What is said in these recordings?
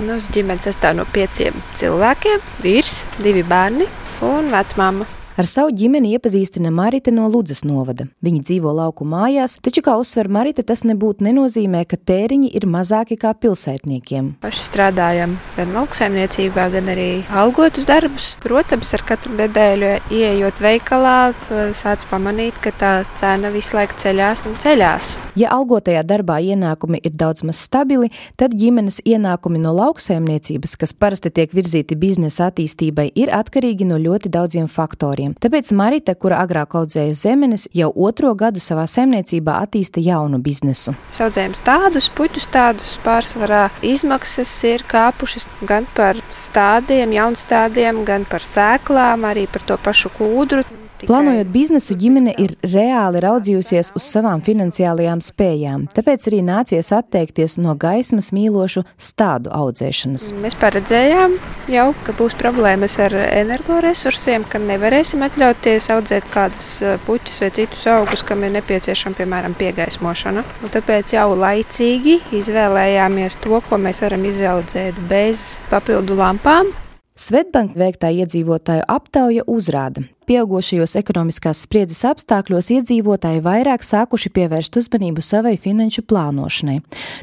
Mūsu ģimene sastāv no pieciem cilvēkiem - vīrs, divi bērni un vecmāma. Ar savu ģimeni iepazīstina Marita no Ludzas novada. Viņi dzīvo lauku mājās, taču, kā uzsver Marita, tas nebūtu nenozīmē, ka tēriņi ir mazāki kā pilsētniekiem. Paši strādājam gan lauksaimniecībā, gan arī algotus darbus. Protams, ar katru nedēļu ieejot veikalā, sāc pamanīt, ka tā cena visu laiku ceļās un ceļās. Ja algotajā darbā ienākumi ir daudz maz stabili, tad ģimenes ienākumi no lauksaimniecības, kas parasti tiek virzīti biznesa attīstībai, ir atkarīgi no ļoti daudziem faktoriem gadiem. Tāpēc Marita, kura agrāk audzēja zemenes, jau otro gadu savā saimniecībā attīsta jaunu biznesu. Audzējam tādus puķus, tādus pārsvarā izmaksas ir kāpušas gan par stādiem, jaunstādiem, gan par sēklām, arī par to pašu kūdru. Plānojot biznesu, ģimene ir reāli raudzījusies uz savām finansiālajām spējām, tāpēc arī nācies atteikties no gaismas mīlošu stādu audzēšanas. Mēs paredzējām jau, ka būs problēmas ar energoresursiem, ka nevarēsim atļauties audzēt kādas eh, puķus vai citus augus, kam ir nepieciešama, piemēram, piegaismošana. Un tāpēc jau laicīgi izvēlējāmies to, ko mēs varam izaudzēt bez papildu lampām. Svetbank veiktā iedzīvotāju aptauja uzrāda, pieaugušajos ekonomiskās spriedzes apstākļos iedzīvotāji vairāk sākuši pievērst uzmanību savai finanšu plānošanai.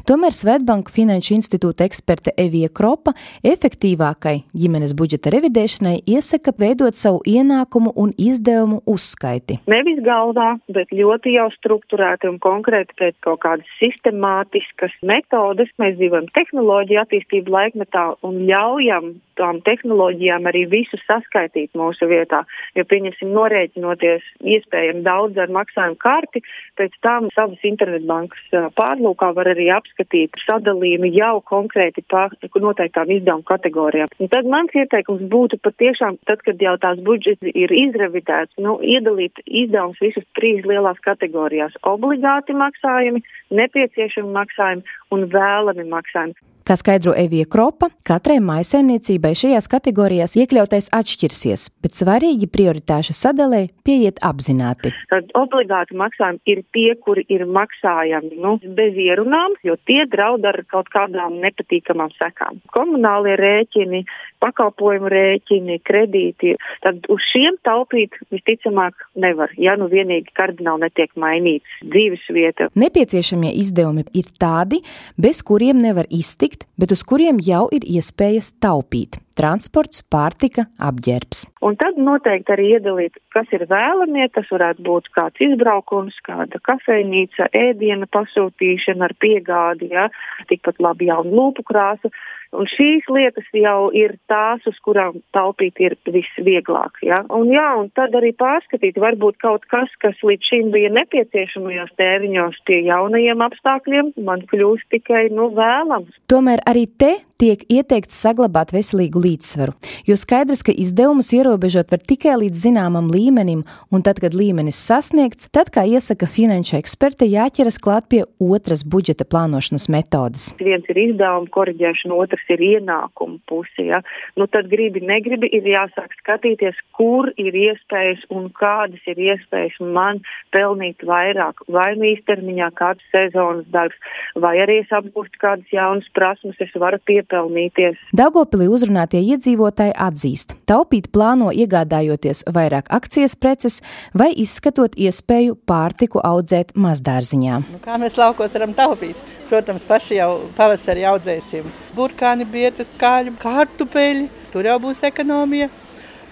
Tomēr Svetbanka Finanšu institūta eksperte Evija Kropa efektīvākai ģimenes budžeta revidēšanai iesaka veidot savu ienākumu un izdevumu uzskaiti. Nevis galvā, bet ļoti jau strukturēti un konkrēti pēc kaut kādas sistemātiskas metodes. Mēs dzīvojam tehnoloģiju attīstību laikmetā un ļaujam tām tehnoloģijām arī visu saskaitīt mūsu vietā. Jo, pieņemsim, norēķinoties iespējami daudz ar maksājumu karti, pēc tam savas internetbankas pārlūkā var arī apskatīt sadalījumu jau konkrēti par noteiktām izdevumu kategorijām. Un tad mans ieteikums būtu patiešām, tad, kad jau tās budžets ir izrevidēts, nu, iedalīt izdevumus visus trīs lielās kategorijās - obligāti maksājumi, nepieciešami maksājumi un vēlami maksājumi. Kā skaidro Evija Kropa, katrai maisaimniecībai šajās kategorijās iekļautais atšķirsies, bet svarīgi prioritāšu sadalē pieiet apzināti. Tad obligāti maksājumi ir tie, kuri ir maksājami nu, bez ierunām, jo tie draud ar kaut kādām nepatīkamām sekām. Komunālie rēķini, pakalpojumu rēķini, kredīti. Tad uz šiem taupīt visticamāk nevar, ja nu vienīgi kardināli netiek mainīts dzīves vieta. Nepieciešamie izdevumi ir tādi, bez kuriem nevar iztikt pirkt, bet uz kuriem jau ir iespējas taupīt - transports, pārtika, apģērbs. Un tad noteikti arī iedalīt, kas ir vēlamie. Tas varētu būt kāds izbraukums, kāda kafejnīca, ēdiena pasūtīšana ar piegādi, ja? tikpat labi jauna lūpu krāsa. Un šīs lietas jau ir tās, uz kurām taupīt ir visvieglāk. Ja? Un, jā, un tad arī pārskatīt, varbūt kaut kas, kas līdz šim bija nepieciešamajos tēriņos pie jaunajiem apstākļiem, man kļūst tikai nu, vēlams. Tomēr arī te tiek ieteikts saglabāt veselīgu līdzsvaru, jo skaidrs, ka izdevumus ierobežot var tikai līdz zināmam līmenim, un tad, kad līmenis sasniegts, tad, kā iesaka finanšu eksperte, jāķeras klāt pie otras budžeta plānošanas metodes. Viens ir izdevuma korģēšana, otrs ir ienākuma puse. Ja? Nu, tad gribi, negribi, ir jāsāk skatīties, kur ir iespējas un kādas ir iespējas man pelnīt vairāk, vai nu īstermiņā kāds sezonas darbs, vai arī es apgūstu kādas jaunas prasmes, es varu pieprasīt iepelnīties. Daugopilī uzrunātie iedzīvotāji atzīst, taupīt plāno iegādājoties vairāk akcijas preces vai izskatot iespēju pārtiku audzēt mazdārziņā. Nu, kā mēs laukos varam taupīt? Protams, paši jau pavasarī audzēsim burkāni, bietas, kāļu, kartupeļi. Tur jau būs ekonomija.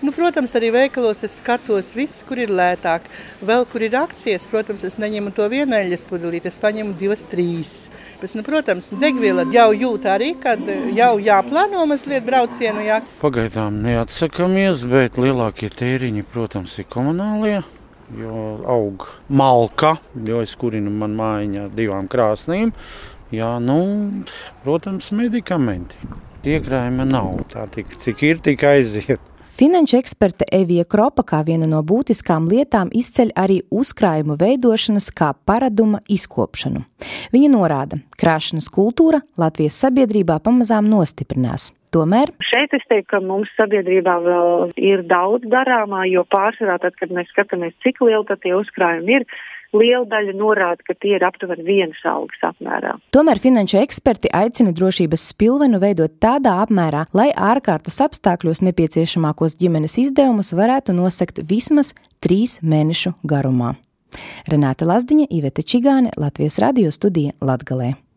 Nu, protams, arī veikalos es skatos, viss, kur ir lētāk. Vēl kur ir akcijas, protams, es neņemu to vienaļas pudelīti, es paņemu divas, trīs. Bet, nu, protams, degviela jau jūt arī, kad jau jāplāno mazliet braucienu. Jā. Pagaidām neatsakamies, bet lielākie tēriņi, protams, ir komunālie. Jo aug malka, jo es kurinu man mājiņā divām krāsnīm. Jā, nu, protams, medikamenti. Iekrājuma nav. Tā tik, cik ir, tik aiziet. Finanšu eksperte Evija Kropa kā viena no būtiskām lietām izceļ arī uzkrājumu veidošanas kā paraduma izkopšanu. Viņa norāda, krāšanas kultūra Latvijas sabiedrībā pamazām nostiprinās. Tomēr šeit es teiktu, ka mums sabiedrībā vēl ir daudz darāmā, jo pārsvarā, tad, kad mēs skatāmies, cik liela tie uzkrājumi ir, liela daļa norāda, ka tie ir aptuveni vienas algas apmērā. Tomēr finanšu eksperti aicina drošības spilvenu veidot tādā apmērā, lai ārkārtas apstākļos nepieciešamākos ģimenes izdevumus varētu nosakt vismaz trīs mēnešu garumā. Renāta Lazdiņa, Iveta Čigāne, Latvijas radio studija Latgalē.